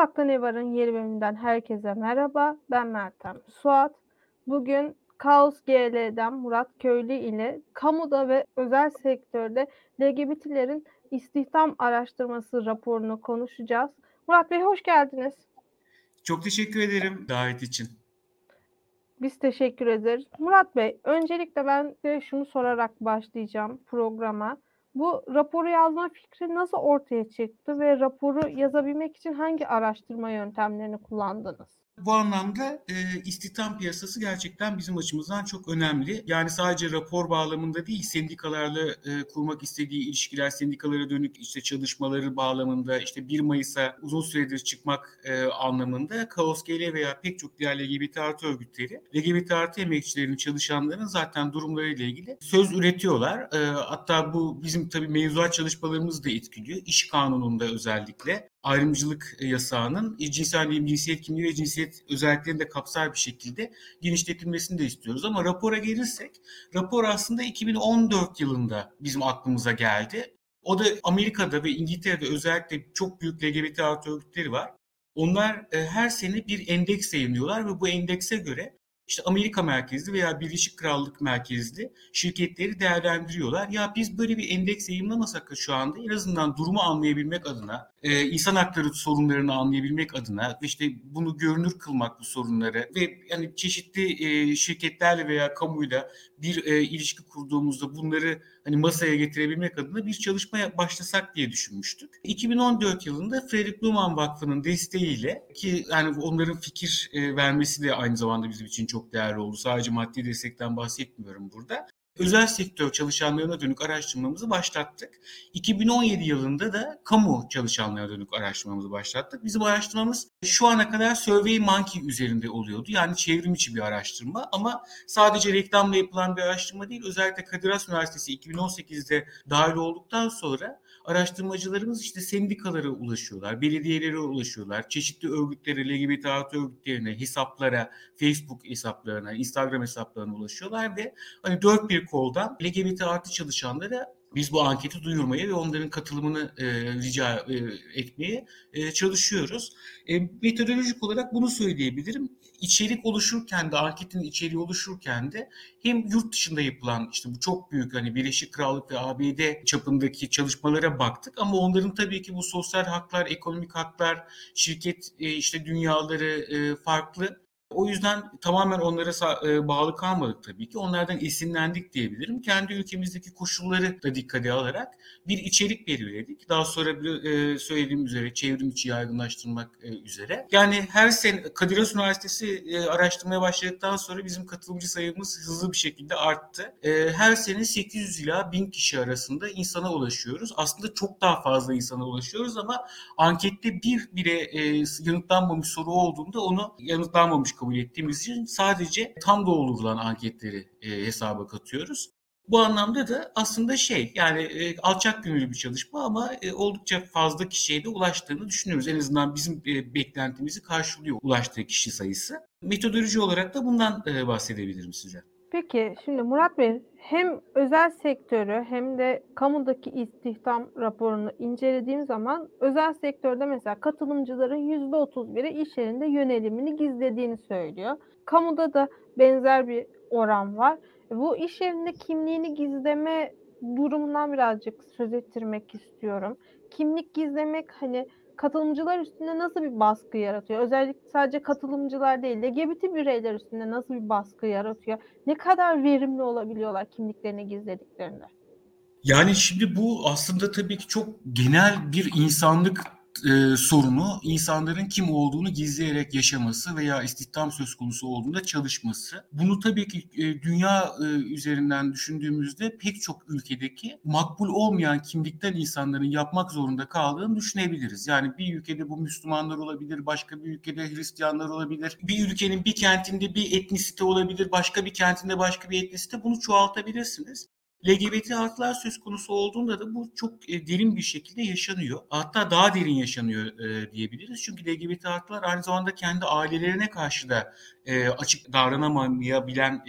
Mutfakta Ne Var'ın yeni bölümünden herkese merhaba. Ben Meltem Suat. Bugün Kaos GL'den Murat Köylü ile kamuda ve özel sektörde LGBT'lerin istihdam araştırması raporunu konuşacağız. Murat Bey hoş geldiniz. Çok teşekkür ederim davet için. Biz teşekkür ederiz. Murat Bey, öncelikle ben de şunu sorarak başlayacağım programa. Bu raporu yazma fikri nasıl ortaya çıktı ve raporu yazabilmek için hangi araştırma yöntemlerini kullandınız? Bu anlamda e, istihdam piyasası gerçekten bizim açımızdan çok önemli. Yani sadece rapor bağlamında değil, sendikalarla e, kurmak istediği ilişkiler, sendikalara dönük işte çalışmaları bağlamında, işte 1 Mayıs'a uzun süredir çıkmak e, anlamında Kaos GL veya pek çok diğer LGBT artı örgütleri, LGBT artı emekçilerin, çalışanların zaten durumlarıyla ilgili söz üretiyorlar. E, hatta bu bizim tabii mevzuat çalışmalarımızı da etkiliyor. İş kanununda özellikle ayrımcılık yasağının cinsel cinsiyet kimliği ve cinsiyet özelliklerini de kapsar bir şekilde genişletilmesini de istiyoruz. Ama rapora gelirsek, rapor aslında 2014 yılında bizim aklımıza geldi. O da Amerika'da ve İngiltere'de özellikle çok büyük LGBT artı örgütleri var. Onlar e, her sene bir endeks yayınlıyorlar ve bu endekse göre işte Amerika merkezli veya Birleşik Krallık merkezli şirketleri değerlendiriyorlar. Ya biz böyle bir endeks yayınlamasak da şu anda en azından durumu anlayabilmek adına, e, insan hakları sorunlarını anlayabilmek adına ve işte bunu görünür kılmak bu sorunları ve yani çeşitli e, şirketlerle veya kamuyla bir e, ilişki kurduğumuzda bunları hani masaya getirebilmek adına bir çalışmaya başlasak diye düşünmüştük. 2014 yılında Frederick Luhmann Vakfı'nın desteğiyle ki yani onların fikir e, vermesi de aynı zamanda bizim için çok değerli oldu. Sadece maddi destekten bahsetmiyorum burada özel sektör çalışanlarına dönük araştırmamızı başlattık. 2017 yılında da kamu çalışanlarına dönük araştırmamızı başlattık. Bizim araştırmamız şu ana kadar Survey Monkey üzerinde oluyordu. Yani çevrim içi bir araştırma ama sadece reklamla yapılan bir araştırma değil. Özellikle Kadir Has Üniversitesi 2018'de dahil olduktan sonra araştırmacılarımız işte sendikalara ulaşıyorlar, belediyelere ulaşıyorlar, çeşitli örgütlere, LGBT artı örgütlerine, hesaplara, Facebook hesaplarına, Instagram hesaplarına ulaşıyorlar ve hani dört bir koldan LGBT artı çalışanlara biz bu anketi duyurmaya ve onların katılımını e, rica e, etmeye e, çalışıyoruz. E, metodolojik olarak bunu söyleyebilirim. İçerik oluşurken de anketin içeriği oluşurken de hem yurt dışında yapılan işte bu çok büyük hani Birleşik Krallık ve ABD çapındaki çalışmalara baktık ama onların tabii ki bu sosyal haklar, ekonomik haklar, şirket e, işte dünyaları e, farklı. O yüzden tamamen onlara e, bağlı kalmadık tabii ki. Onlardan esinlendik diyebilirim. Kendi ülkemizdeki koşulları da dikkate alarak bir içerik belirledik. Daha sonra e, söylediğim üzere çevrim içi yaygınlaştırmak e, üzere. Yani her sene Kadir Has Üniversitesi araştırmaya başladıktan sonra bizim katılımcı sayımız hızlı bir şekilde arttı. Her sene 800 ila 1000 kişi arasında insana ulaşıyoruz. Aslında çok daha fazla insana ulaşıyoruz ama ankette bir bile yanıtlanmamış soru olduğunda onu yanıtlanmamış kabul ettiğimiz için sadece tam doğrululan anketleri e, hesaba katıyoruz. Bu anlamda da aslında şey yani e, alçak gönüllü bir çalışma ama e, oldukça fazla kişiye de ulaştığını düşünüyoruz. En azından bizim e, beklentimizi karşılıyor ulaştığı kişi sayısı. Metodoloji olarak da bundan e, bahsedebilirim size. Peki şimdi Murat Bey hem özel sektörü hem de kamudaki istihdam raporunu incelediğim zaman özel sektörde mesela katılımcıların %31'i iş yerinde yönelimini gizlediğini söylüyor. Kamuda da benzer bir oran var. Bu iş yerinde kimliğini gizleme durumundan birazcık söz ettirmek istiyorum. Kimlik gizlemek hani katılımcılar üstünde nasıl bir baskı yaratıyor? Özellikle sadece katılımcılar değil, LGBT bireyler üstünde nasıl bir baskı yaratıyor? Ne kadar verimli olabiliyorlar kimliklerini gizlediklerinde? Yani şimdi bu aslında tabii ki çok genel bir insanlık e, sorunu insanların kim olduğunu gizleyerek yaşaması veya istihdam söz konusu olduğunda çalışması. Bunu tabii ki e, dünya e, üzerinden düşündüğümüzde pek çok ülkedeki makbul olmayan kimlikten insanların yapmak zorunda kaldığını düşünebiliriz. Yani bir ülkede bu Müslümanlar olabilir, başka bir ülkede Hristiyanlar olabilir. Bir ülkenin bir kentinde bir etnisite olabilir, başka bir kentinde başka bir etnisite. Bunu çoğaltabilirsiniz. LGBT artılar söz konusu olduğunda da bu çok e, derin bir şekilde yaşanıyor. Hatta daha derin yaşanıyor e, diyebiliriz. Çünkü LGBT artılar aynı zamanda kendi ailelerine karşı da e, açık davranamayabilen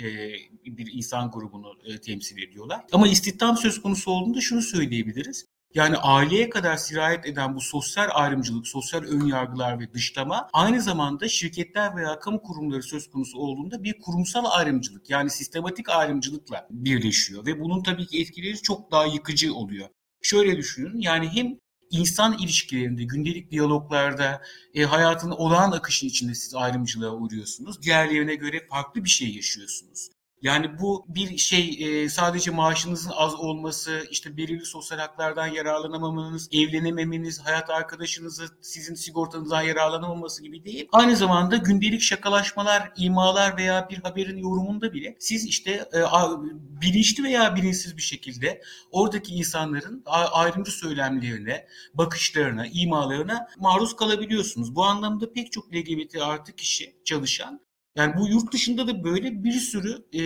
bir insan grubunu temsil ediyorlar. Ama istihdam söz konusu olduğunda şunu söyleyebiliriz. Yani aileye kadar sirayet eden bu sosyal ayrımcılık, sosyal önyargılar ve dışlama aynı zamanda şirketler veya kamu kurumları söz konusu olduğunda bir kurumsal ayrımcılık yani sistematik ayrımcılıkla birleşiyor ve bunun tabii ki etkileri çok daha yıkıcı oluyor. Şöyle düşünün yani hem insan ilişkilerinde, gündelik diyaloglarda, e, hayatın olağan akışı içinde siz ayrımcılığa uğruyorsunuz. Diğerlerine göre farklı bir şey yaşıyorsunuz. Yani bu bir şey e, sadece maaşınızın az olması, işte belirli sosyal haklardan yararlanamamanız, evlenememeniz, hayat arkadaşınızı sizin sigortanızdan yararlanamaması gibi değil. Aynı zamanda gündelik şakalaşmalar, imalar veya bir haberin yorumunda bile siz işte e, bilinçli veya bilinçsiz bir şekilde oradaki insanların ayrımcı söylemlerine, bakışlarına, imalarına maruz kalabiliyorsunuz. Bu anlamda pek çok LGBT artı kişi çalışan yani bu yurt dışında da böyle bir sürü e,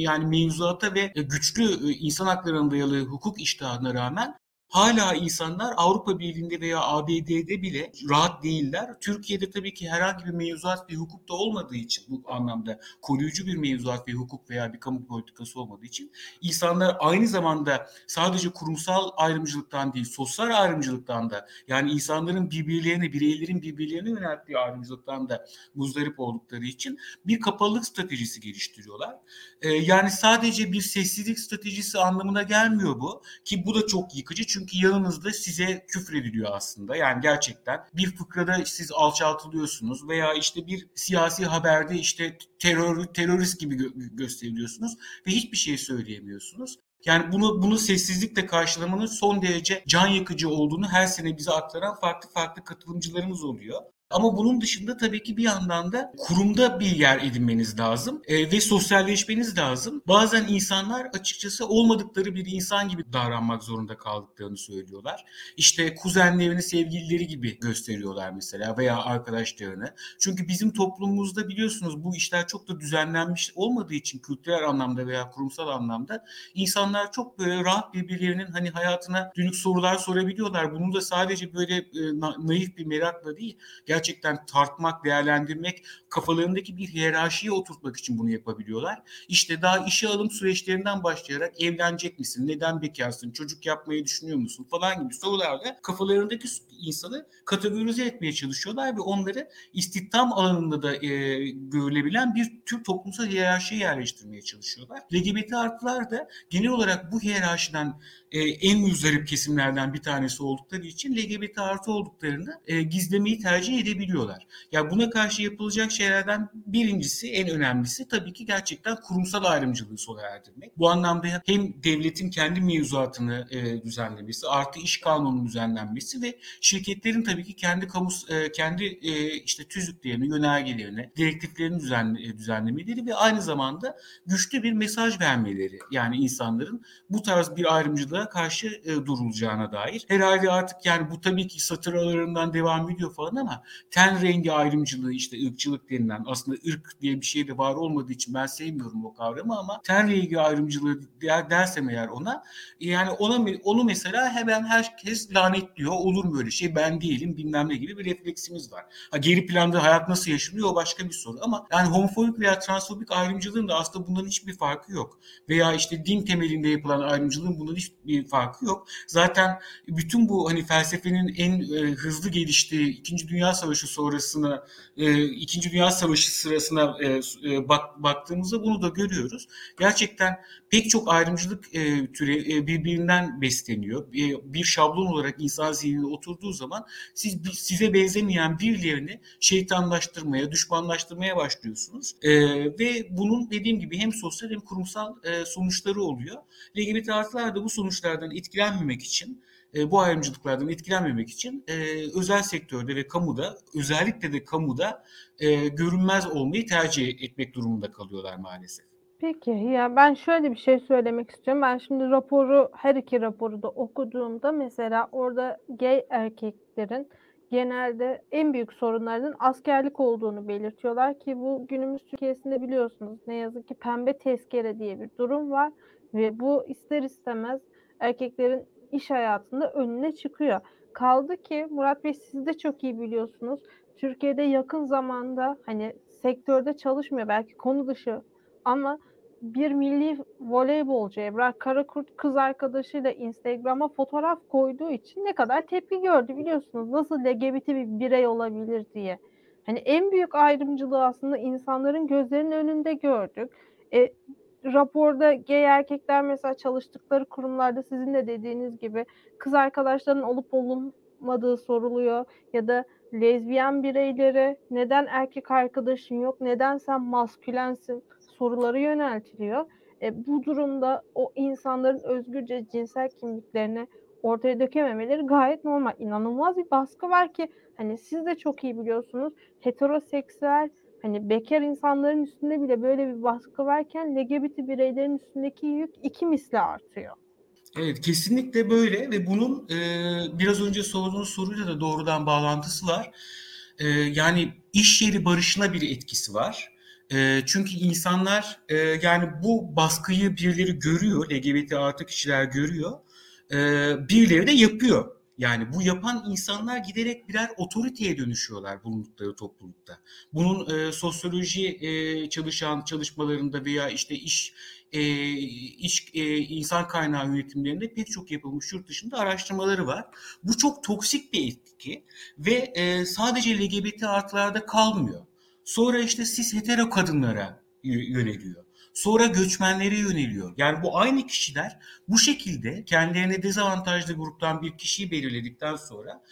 yani mevzuata ve güçlü e, insan haklarına dayalı hukuk iştahına rağmen hala insanlar Avrupa Birliği'nde veya ABD'de bile rahat değiller. Türkiye'de tabii ki herhangi bir mevzuat ve hukuk da olmadığı için bu anlamda koruyucu bir mevzuat ve hukuk veya bir kamu politikası olmadığı için insanlar aynı zamanda sadece kurumsal ayrımcılıktan değil sosyal ayrımcılıktan da yani insanların birbirlerine, bireylerin birbirlerine yönelttiği ayrımcılıktan da muzdarip oldukları için bir kapalılık stratejisi geliştiriyorlar. Ee, yani sadece bir sessizlik stratejisi anlamına gelmiyor bu ki bu da çok yıkıcı çünkü çünkü yanınızda size küfrediliyor aslında. Yani gerçekten bir fıkrada siz alçaltılıyorsunuz veya işte bir siyasi haberde işte terör terörist gibi gö- gösteriliyorsunuz ve hiçbir şey söyleyemiyorsunuz. Yani bunu bunu sessizlikle karşılamanın son derece can yakıcı olduğunu her sene bize aktaran farklı farklı katılımcılarımız oluyor. Ama bunun dışında tabii ki bir yandan da kurumda bir yer edinmeniz lazım e, ve sosyalleşmeniz lazım. Bazen insanlar açıkçası olmadıkları bir insan gibi davranmak zorunda kaldıklarını söylüyorlar. İşte kuzenlerini sevgilileri gibi gösteriyorlar mesela veya arkadaşlarını. Çünkü bizim toplumumuzda biliyorsunuz bu işler çok da düzenlenmiş olmadığı için kültürel anlamda veya kurumsal anlamda insanlar çok böyle rahat birbirlerinin hani hayatına dönük sorular sorabiliyorlar. Bunu da sadece böyle e, naif bir merakla değil, gerçekten gerçekten tartmak, değerlendirmek, kafalarındaki bir hiyerarşiye oturtmak için bunu yapabiliyorlar. İşte daha işe alım süreçlerinden başlayarak evlenecek misin, neden bekarsın, çocuk yapmayı düşünüyor musun falan gibi sorularla kafalarındaki insanı kategorize etmeye çalışıyorlar ve onları istihdam alanında da e, görülebilen bir tür toplumsal hiyerarşiye yerleştirmeye çalışıyorlar. LGBT artılar da genel olarak bu hiyerarşiden e, en müzdarip kesimlerden bir tanesi oldukları için LGBT artı olduklarını e, gizlemeyi tercih edebiliyorlar. Ya buna karşı yapılacak şeylerden birincisi en önemlisi tabii ki gerçekten kurumsal ayrımcılığı sona erdirmek. Bu anlamda hem devletin kendi mevzuatını e, düzenlemesi, artı iş kanununun düzenlenmesi ve şirketlerin tabii ki kendi kamu e, kendi e, işte tüzüklerini, yönergelerini, direktiflerini düzen, e, düzenlemeleri ve aynı zamanda güçlü bir mesaj vermeleri. Yani insanların bu tarz bir ayrımcılığa karşı e, durulacağına dair. Herhalde artık yani bu tabii ki satır aralarından devam ediyor falan ama ten rengi ayrımcılığı işte ırkçılık denilen aslında ırk diye bir şey de var olmadığı için ben sevmiyorum o kavramı ama ten rengi ayrımcılığı der, dersem eğer ona yani ona onu mesela hemen herkes lanetliyor. Olur mu böyle şey? Ben değilim bilmem ne gibi bir refleksimiz var. Ha, geri planda hayat nasıl yaşanıyor o başka bir soru ama yani homofobik veya transfobik ayrımcılığın da aslında bundan hiçbir farkı yok. Veya işte din temelinde yapılan ayrımcılığın bundan hiçbir farkı yok. Zaten bütün bu hani felsefenin en e, hızlı geliştiği İkinci Dünya Savaşı sonrasına e, İkinci Dünya Savaşı sırasına e, e, bak, baktığımızda bunu da görüyoruz. Gerçekten pek çok ayrımcılık e, türü e, birbirinden besleniyor. E, bir şablon olarak insan zihnine oturduğu zaman siz size benzemeyen birilerini şeytanlaştırmaya, düşmanlaştırmaya başlıyorsunuz. E, ve bunun dediğim gibi hem sosyal hem kurumsal e, sonuçları oluyor. LGBT artılar da bu sonuçlardan etkilenmemek için e, bu ayrımcılıklardan etkilenmemek için e, özel sektörde ve kamuda özellikle de kamuda e, görünmez olmayı tercih etmek durumunda kalıyorlar maalesef. Peki ya ben şöyle bir şey söylemek istiyorum. Ben şimdi raporu her iki raporu da okuduğumda mesela orada gay erkeklerin genelde en büyük sorunlarının askerlik olduğunu belirtiyorlar ki bu günümüz Türkiye'sinde biliyorsunuz ne yazık ki pembe tezkere diye bir durum var ve bu ister istemez erkeklerin iş hayatında önüne çıkıyor. Kaldı ki Murat Bey siz de çok iyi biliyorsunuz. Türkiye'de yakın zamanda hani sektörde çalışmıyor belki konu dışı ama bir milli voleybolcu Ebrar Karakurt kız arkadaşıyla Instagram'a fotoğraf koyduğu için ne kadar tepki gördü biliyorsunuz. Nasıl LGBT bir birey olabilir diye. Hani en büyük ayrımcılığı aslında insanların gözlerinin önünde gördük. E, raporda gay erkekler mesela çalıştıkları kurumlarda sizin de dediğiniz gibi kız arkadaşlarının olup olunmadığı soruluyor ya da lezbiyen bireylere neden erkek arkadaşın yok, neden sen maskülensin soruları yöneltiliyor. E, bu durumda o insanların özgürce cinsel kimliklerini ortaya dökememeleri gayet normal. İnanılmaz bir baskı var ki hani siz de çok iyi biliyorsunuz heteroseksüel hani bekar insanların üstünde bile böyle bir baskı varken LGBT bireylerin üstündeki yük iki misli artıyor. Evet kesinlikle böyle ve bunun e, biraz önce sorduğunuz soruyla da doğrudan bağlantısı var. E, yani iş yeri barışına bir etkisi var. E, çünkü insanlar e, yani bu baskıyı birileri görüyor, LGBT artı kişiler görüyor. E, birileri de yapıyor. Yani bu yapan insanlar giderek birer otoriteye dönüşüyorlar bulundukları toplulukta. Bunun e, sosyoloji e, çalışan çalışmalarında veya işte iş e, iş e, insan kaynağı yönetimlerinde pek çok yapılmış yurt dışında araştırmaları var. Bu çok toksik bir etki ve e, sadece LGBT artılarda kalmıyor. Sonra işte sis hetero kadınlara yöneliyor. Sonra göçmenlere yöneliyor. Yani bu aynı kişiler bu şekilde kendilerine dezavantajlı gruptan bir kişiyi belirledikten sonra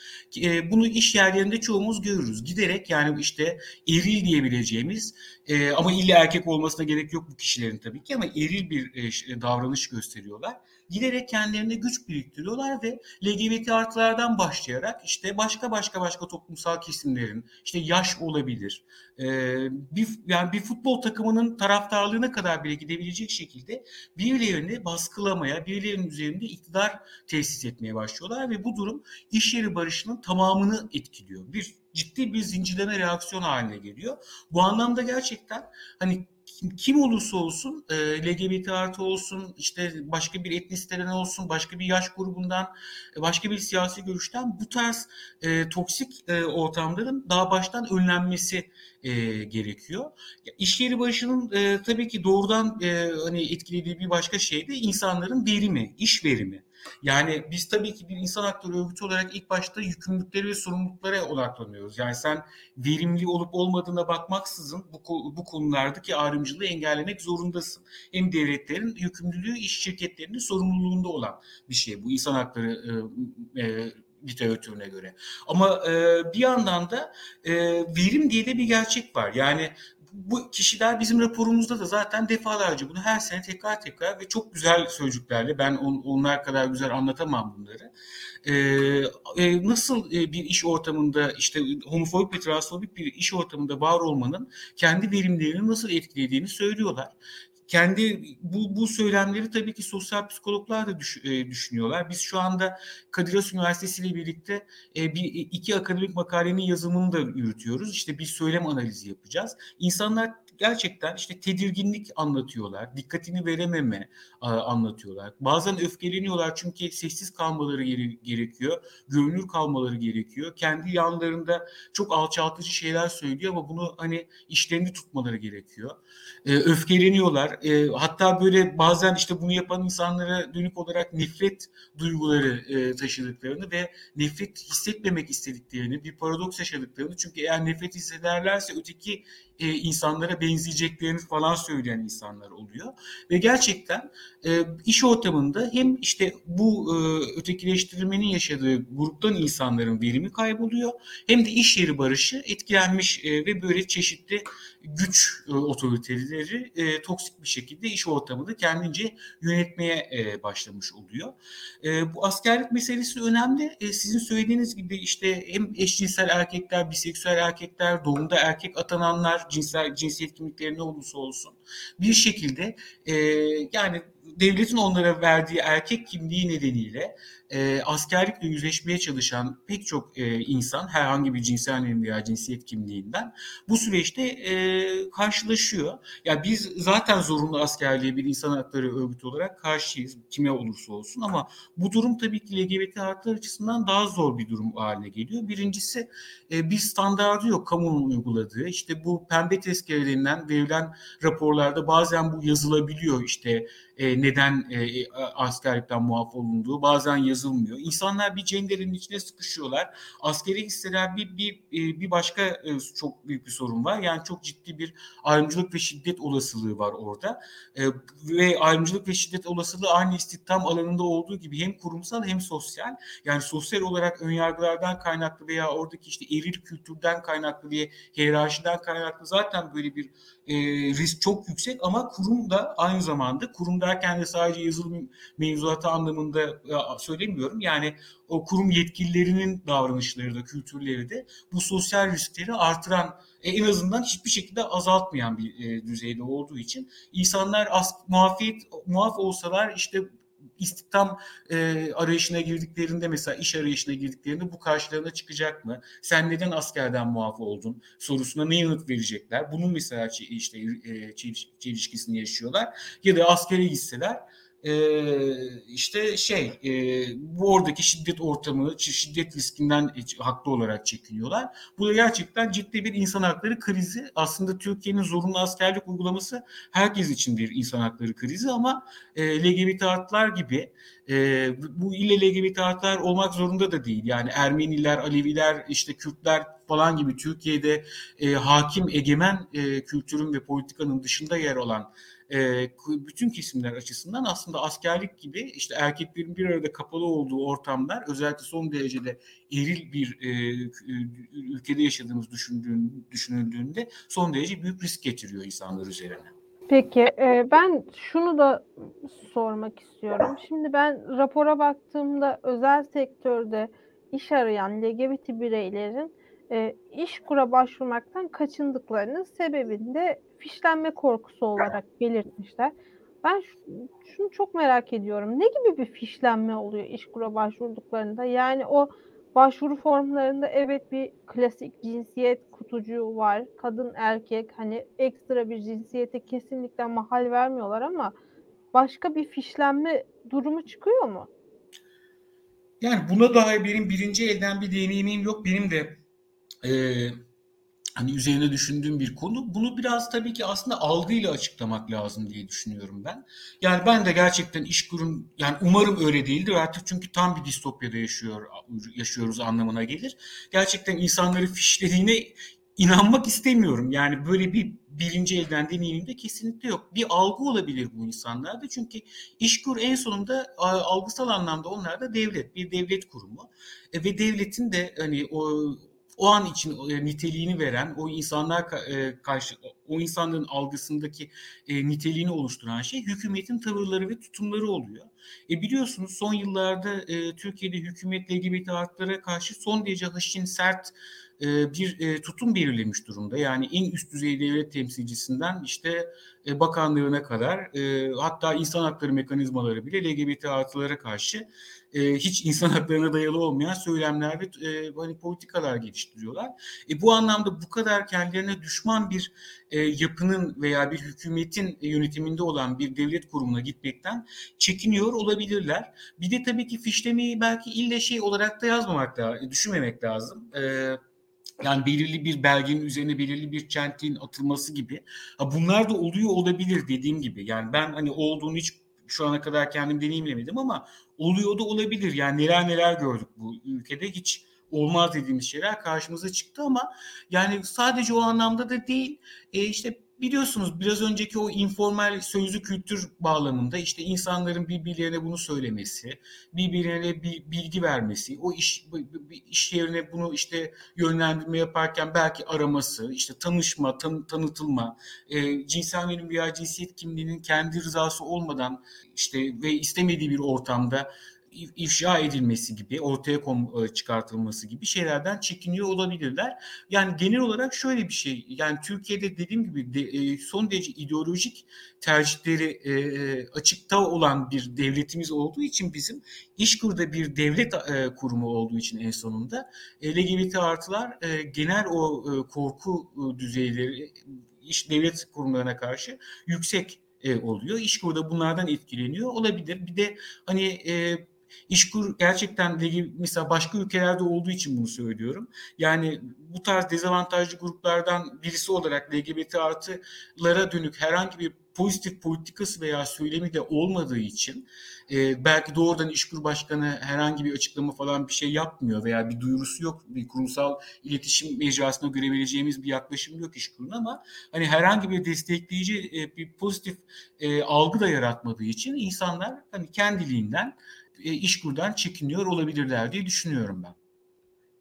e, bunu iş yerlerinde çoğumuz görürüz. Giderek yani işte eril diyebileceğimiz e, ama illa erkek olmasına gerek yok bu kişilerin tabii ki ama eril bir e, davranış gösteriyorlar giderek kendilerine güç biriktiriyorlar ve LGBT artılardan başlayarak işte başka başka başka toplumsal kesimlerin işte yaş olabilir. E, bir yani bir futbol takımının taraftarlığına kadar bile gidebilecek şekilde birilerini baskılamaya, birilerinin üzerinde iktidar tesis etmeye başlıyorlar ve bu durum iş yeri barışının tamamını etkiliyor. Bir ciddi bir zincirleme reaksiyon haline geliyor. Bu anlamda gerçekten hani kim olursa olsun e, LGBT artı olsun işte başka bir etnisiteden olsun başka bir yaş grubundan başka bir siyasi görüşten bu tarz e, toksik e, ortamların daha baştan önlenmesi e, gerekiyor. İş yeri başının e, tabii ki doğrudan e, hani etkilediği bir başka şey de insanların verimi, iş verimi. Yani biz tabii ki bir insan hakları örgütü olarak ilk başta yükümlülükleri ve sorumluluklara odaklanıyoruz. Yani sen verimli olup olmadığına bakmaksızın bu, bu konulardaki ayrımcılığı engellemek zorundasın. Hem devletlerin yükümlülüğü iş şirketlerinin sorumluluğunda olan bir şey bu insan hakları e, e, literatürüne göre. Ama e, bir yandan da e, verim diye de bir gerçek var. Yani bu kişiler bizim raporumuzda da zaten defalarca bunu her sene tekrar tekrar ve çok güzel sözcüklerle ben on, onlar kadar güzel anlatamam bunları. Ee, e, nasıl e, bir iş ortamında işte homofobik ve transfobik bir iş ortamında var olmanın kendi verimlerini nasıl etkilediğini söylüyorlar kendi bu, bu söylemleri tabii ki sosyal psikologlar da düş, e, düşünüyorlar. Biz şu anda Kadir Has Üniversitesi ile birlikte e, bir iki akademik makalenin yazımını da yürütüyoruz. İşte bir söylem analizi yapacağız. İnsanlar gerçekten işte tedirginlik anlatıyorlar. Dikkatini verememe anlatıyorlar. Bazen öfkeleniyorlar çünkü sessiz kalmaları gerekiyor. Görünür kalmaları gerekiyor. Kendi yanlarında çok alçaltıcı şeyler söylüyor ama bunu hani işlerini tutmaları gerekiyor. E, öfkeleniyorlar. E, hatta böyle bazen işte bunu yapan insanlara dönük olarak nefret duyguları e, taşıdıklarını ve nefret hissetmemek istediklerini, bir paradoks yaşadıklarını çünkü eğer nefret hissederlerse öteki e, insanlara benzeyeceklerini falan söyleyen insanlar oluyor. Ve gerçekten e, iş ortamında hem işte bu e, ötekileştirilmenin yaşadığı gruptan insanların verimi kayboluyor hem de iş yeri barışı etkilenmiş e, ve böyle çeşitli güç e, otoriteleri e, toksik bir şekilde iş ortamını kendince yönetmeye e, başlamış oluyor. E, bu askerlik meselesi önemli. E, sizin söylediğiniz gibi işte hem eşcinsel erkekler, biseksüel erkekler, doğumda erkek atananlar, cinsel cinsiyet kimlikleri ne olursa olsun bir şekilde e, yani devletin onlara verdiği erkek kimliği nedeniyle e, askerlikle yüzleşmeye çalışan pek çok e, insan herhangi bir cinsel yönelim veya cinsiyet kimliğinden bu süreçte e, karşılaşıyor. Ya biz zaten zorunlu askerliğe bir insan hakları örgütü olarak karşıyız kime olursa olsun ama bu durum tabii ki LGBT hakları açısından daha zor bir durum haline geliyor. Birincisi e, bir standardı yok kamunun uyguladığı. İşte bu pembe tezkerelerinden verilen raporlar raporlarda bazen bu yazılabiliyor işte e, neden e, askerlikten muaf olunduğu bazen yazılmıyor. İnsanlar bir cenderenin içine sıkışıyorlar. Askeri hisseler bir, bir, e, bir başka e, çok büyük bir sorun var. Yani çok ciddi bir ayrımcılık ve şiddet olasılığı var orada. E, ve ayrımcılık ve şiddet olasılığı aynı istihdam alanında olduğu gibi hem kurumsal hem sosyal. Yani sosyal olarak önyargılardan kaynaklı veya oradaki işte eril kültürden kaynaklı diye hiyerarşiden kaynaklı zaten böyle bir e, risk çok yüksek ama kurum da aynı zamanda kurum derken de sadece yazılım mevzuatı anlamında e, söylemiyorum. Yani o kurum yetkililerinin davranışları da kültürleri de bu sosyal riskleri artıran e, en azından hiçbir şekilde azaltmayan bir e, düzeyde olduğu için insanlar as, muafiyet muaf olsalar işte istihdam e, arayışına girdiklerinde mesela iş arayışına girdiklerinde bu karşılarına çıkacak mı? Sen neden askerden muaf oldun? Sorusuna ne yanıt verecekler? Bunun mesela işte e, çelişkisini yaşıyorlar. Ya da askere gitseler işte şey e, bu oradaki şiddet ortamı, şiddet riskinden haklı olarak çekiniyorlar. Bu da gerçekten ciddi bir insan hakları krizi. Aslında Türkiye'nin zorunlu askerlik uygulaması herkes için bir insan hakları krizi ama e, LGBT artılar gibi e, bu ille LGBT artılar olmak zorunda da değil. Yani Ermeniler, Aleviler, işte Kürtler falan gibi Türkiye'de e, hakim, egemen e, kültürün ve politikanın dışında yer alan e, bütün kesimler açısından aslında askerlik gibi işte erkeklerin bir arada kapalı olduğu ortamlar özellikle son derecede eril bir e, ülkede yaşadığımız düşündüğün, düşünüldüğünde son derece büyük risk getiriyor insanlar üzerine. Peki ben şunu da sormak istiyorum. Şimdi ben rapora baktığımda özel sektörde iş arayan LGBT bireylerin iş kura başvurmaktan kaçındıklarının sebebinde fişlenme korkusu olarak belirtmişler. Ben şunu çok merak ediyorum. Ne gibi bir fişlenme oluyor işkura başvurduklarında? Yani o başvuru formlarında evet bir klasik cinsiyet kutucuğu var. Kadın erkek hani ekstra bir cinsiyete kesinlikle mahal vermiyorlar ama başka bir fişlenme durumu çıkıyor mu? Yani buna dair benim birinci elden bir deneyimim yok. Benim de e, hani üzerine düşündüğüm bir konu. Bunu biraz tabii ki aslında algıyla açıklamak lazım diye düşünüyorum ben. Yani ben de gerçekten iş kurum yani umarım öyle değildir artık çünkü tam bir distopyada yaşıyor yaşıyoruz anlamına gelir. Gerçekten insanları fişlediğine inanmak istemiyorum. Yani böyle bir birinci elden deneyimimde kesinlikle yok. Bir algı olabilir bu insanlarda. Çünkü işkur en sonunda algısal anlamda onlar da devlet, bir devlet kurumu. E, ve devletin de hani o o an için e, niteliğini veren, o insanlar e, karşı o insanların algısındaki e, niteliğini oluşturan şey hükümetin tavırları ve tutumları oluyor. E biliyorsunuz son yıllarda Türkiye'de hükümet LGBT haklara karşı son derece haşin, sert bir e, tutum belirlemiş durumda. Yani en üst düzey devlet temsilcisinden işte e, bakanlığına kadar hatta insan hakları mekanizmaları bile LGBT artılara karşı hiç insan haklarına dayalı olmayan söylemler ve hani politikalar geliştiriyorlar. E, bu anlamda bu kadar kendilerine düşman bir yapının veya bir hükümetin yönetiminde olan bir devlet kurumuna gitmekten çekiniyor olabilirler. Bir de tabii ki fişlemeyi belki ille şey olarak da yazmamak da düşünmemek lazım. Evet yani belirli bir belgenin üzerine belirli bir çentiğin atılması gibi. Ha bunlar da oluyor olabilir dediğim gibi. Yani ben hani olduğunu hiç şu ana kadar kendim deneyimlemedim ama oluyor da olabilir. Yani neler neler gördük bu ülkede hiç olmaz dediğimiz şeyler karşımıza çıktı ama yani sadece o anlamda da değil. E işte biliyorsunuz biraz önceki o informal sözlü kültür bağlamında işte insanların birbirlerine bunu söylemesi, birbirlerine bir bilgi vermesi, o iş iş yerine bunu işte yönlendirme yaparken belki araması, işte tanışma, tan, tanıtılma, e, cinsel yönelim veya cinsiyet kimliğinin kendi rızası olmadan işte ve istemediği bir ortamda ifşa edilmesi gibi, ortaya kom e, çıkartılması gibi şeylerden çekiniyor olabilirler. Yani genel olarak şöyle bir şey, yani Türkiye'de dediğim gibi e, son derece ideolojik tercihleri e, açıkta olan bir devletimiz olduğu için bizim İşkur'da bir devlet kurumu olduğu için en sonunda LGBT artılar genel o korku düzeyleri iş devlet kurumlarına karşı yüksek e, oluyor. İşkur'da bunlardan etkileniyor olabilir. Bir de hani e, İşkur gerçekten mesela başka ülkelerde olduğu için bunu söylüyorum. Yani bu tarz dezavantajlı gruplardan birisi olarak LGBT artılara dönük herhangi bir pozitif politikası veya söylemi de olmadığı için e, belki doğrudan İşkur Başkanı herhangi bir açıklama falan bir şey yapmıyor veya bir duyurusu yok. Bir kurumsal iletişim mecrasına görebileceğimiz bir yaklaşım yok İşkur'un ama hani herhangi bir destekleyici e, bir pozitif e, algı da yaratmadığı için insanlar hani kendiliğinden İşkur'dan çekiniyor olabilirler diye düşünüyorum ben.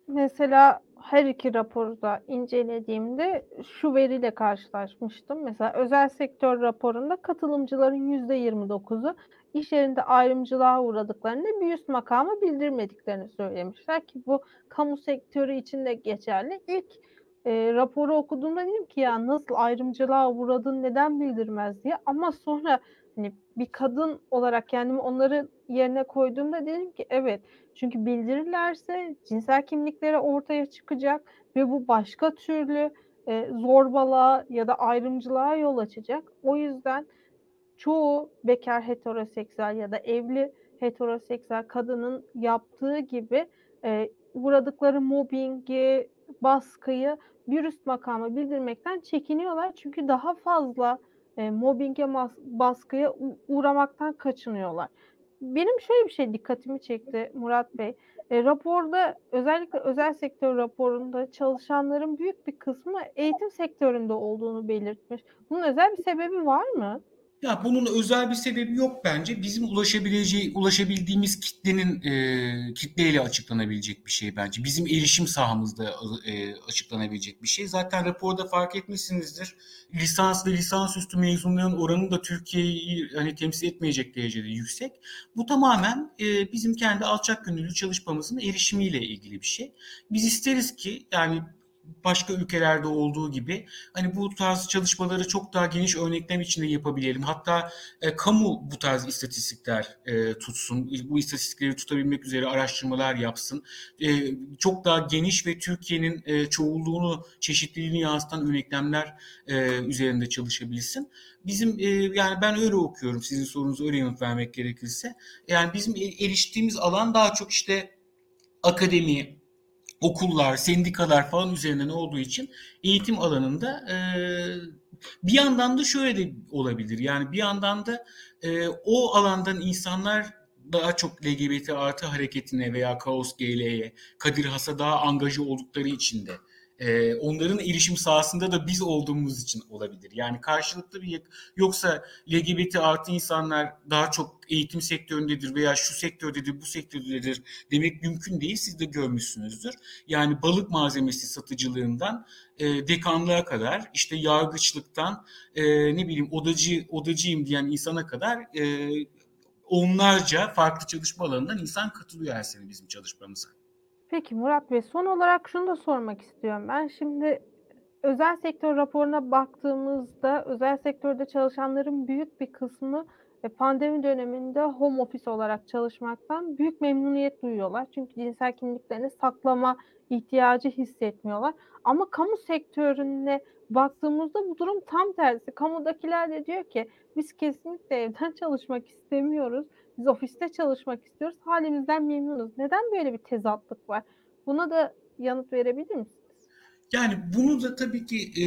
Mesela her iki raporu da incelediğimde şu veriyle karşılaşmıştım. Mesela özel sektör raporunda katılımcıların %29'u iş yerinde ayrımcılığa uğradıklarını bir üst makama bildirmediklerini söylemişler ki bu kamu sektörü için de geçerli. İlk e, raporu okuduğumda dedim ki ya nasıl ayrımcılığa uğradın neden bildirmez diye ama sonra hani bir kadın olarak kendimi onların yerine koyduğumda dedim ki evet çünkü bildirirlerse cinsel kimlikleri ortaya çıkacak ve bu başka türlü e, zorbalığa ya da ayrımcılığa yol açacak. O yüzden çoğu bekar heteroseksüel ya da evli heteroseksüel kadının yaptığı gibi e, uğradıkları mobbingi, baskıyı bir üst makama bildirmekten çekiniyorlar. Çünkü daha fazla e, mobbinge, baskıya uğramaktan kaçınıyorlar. Benim şöyle bir şey dikkatimi çekti Murat Bey. E, raporda özellikle özel sektör raporunda çalışanların büyük bir kısmı eğitim sektöründe olduğunu belirtmiş. Bunun özel bir sebebi var mı? Ya bunun özel bir sebebi yok bence. Bizim ulaşabileceği, ulaşabildiğimiz kitlenin e, kitleyle açıklanabilecek bir şey bence. Bizim erişim sahamızda e, açıklanabilecek bir şey. Zaten raporda fark etmişsinizdir. Lisans ve lisansüstü mezunların oranı da Türkiye'yi hani temsil etmeyecek derecede yüksek. Bu tamamen e, bizim kendi alçak gönüllü çalışmamızın erişimiyle ilgili bir şey. Biz isteriz ki yani başka ülkelerde olduğu gibi hani bu tarz çalışmaları çok daha geniş örneklem içinde yapabilelim. Hatta e, kamu bu tarz istatistikler e, tutsun. Bu istatistikleri tutabilmek üzere araştırmalar yapsın. E, çok daha geniş ve Türkiye'nin e, çoğulluğunu, çeşitliliğini yansıtan örneklemler e, üzerinde çalışabilsin. Bizim e, yani ben öyle okuyorum. Sizin sorunuza öyle yanıt vermek gerekirse. Yani bizim eriştiğimiz alan daha çok işte akademi, okullar, sendikalar falan üzerinden olduğu için eğitim alanında e, bir yandan da şöyle de olabilir. Yani bir yandan da e, o alandan insanlar daha çok LGBT artı hareketine veya Kaos GL'ye, Kadir Has'a daha angaja oldukları için de e, onların erişim sahasında da biz olduğumuz için olabilir. Yani karşılıklı bir yoksa LGBT artı insanlar daha çok eğitim sektöründedir veya şu sektördedir bu sektördedir demek mümkün değil. Siz de görmüşsünüzdür. Yani balık malzemesi satıcılığından e, dekanlığa kadar işte yargıçlıktan e, ne bileyim odacı odacıyım diyen insana kadar e, onlarca farklı çalışma alanından insan katılıyor her sene bizim çalışmamıza. Peki Murat Bey, son olarak şunu da sormak istiyorum ben. Şimdi özel sektör raporuna baktığımızda özel sektörde çalışanların büyük bir kısmı e, pandemi döneminde home office olarak çalışmaktan büyük memnuniyet duyuyorlar. Çünkü cinsel kimliklerini saklama ihtiyacı hissetmiyorlar. Ama kamu sektörüne baktığımızda bu durum tam tersi. Kamudakiler de diyor ki biz kesinlikle evden çalışmak istemiyoruz. Biz ofiste çalışmak istiyoruz. Halimizden memnunuz. Neden böyle bir tezatlık var? Buna da yanıt verebilir misiniz? Yani bunu da tabii ki e,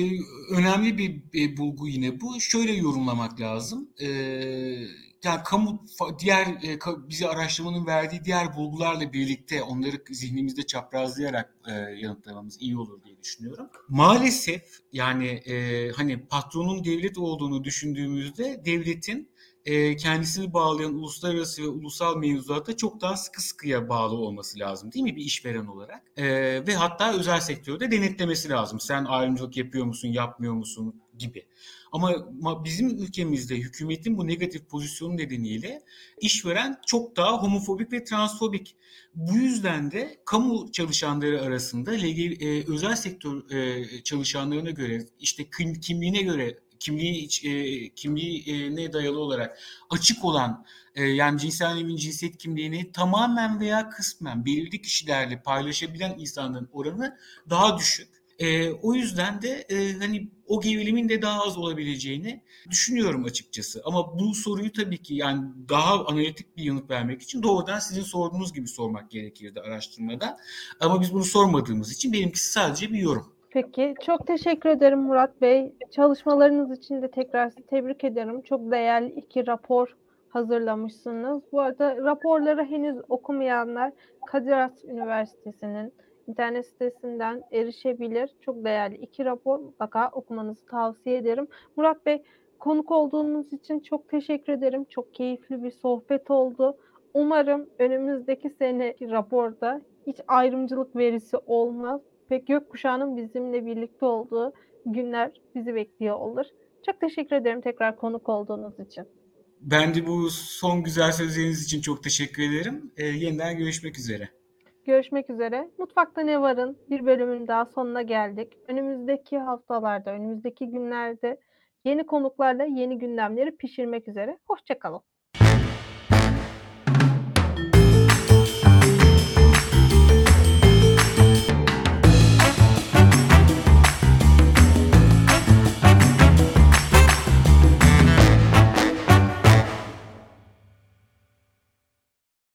önemli bir e, bulgu yine bu. Şöyle yorumlamak lazım. E, yani kamu diğer e, bizi araştırmanın verdiği diğer bulgularla birlikte onları zihnimizde çaprazlayarak e, yanıtlamamız iyi olur diye düşünüyorum. Maalesef yani e, hani patronun devlet olduğunu düşündüğümüzde devletin e, kendisini bağlayan uluslararası ve ulusal mevzuata çok daha sıkı sıkıya bağlı olması lazım değil mi bir işveren olarak? E, ve hatta özel sektörde denetlemesi lazım. Sen ayrımcılık yapıyor musun, yapmıyor musun gibi. Ama bizim ülkemizde hükümetin bu negatif pozisyonu nedeniyle işveren çok daha homofobik ve transfobik. Bu yüzden de kamu çalışanları arasında e, özel sektör e, çalışanlarına göre işte kim, kimliğine göre kimliği e, kimliğine dayalı olarak açık olan e, yani cinsel evin cinsiyet kimliğini tamamen veya kısmen belirli kişilerle paylaşabilen insanların oranı daha düşük. E, o yüzden de e, hani o gevelimin de daha az olabileceğini düşünüyorum açıkçası. Ama bu soruyu tabii ki yani daha analitik bir yanıt vermek için doğrudan sizin sorduğunuz gibi sormak gerekirdi araştırmada. Ama biz bunu sormadığımız için benimkisi sadece bir yorum. Peki, çok teşekkür ederim Murat Bey. Çalışmalarınız için de tekrar tebrik ederim. Çok değerli iki rapor hazırlamışsınız. Bu arada raporları henüz okumayanlar Kadir Has Üniversitesi'nin internet sitesinden erişebilir. Çok değerli iki rapor mutlaka okumanızı tavsiye ederim. Murat Bey, konuk olduğunuz için çok teşekkür ederim. Çok keyifli bir sohbet oldu. Umarım önümüzdeki seneki raporda hiç ayrımcılık verisi olmaz ve gökkuşağının bizimle birlikte olduğu günler bizi bekliyor olur. Çok teşekkür ederim tekrar konuk olduğunuz için. Ben de bu son güzel sözleriniz için çok teşekkür ederim. Ee, yeniden görüşmek üzere. Görüşmek üzere. Mutfakta Ne Var'ın bir bölümün daha sonuna geldik. Önümüzdeki haftalarda, önümüzdeki günlerde yeni konuklarla yeni gündemleri pişirmek üzere. Hoşçakalın.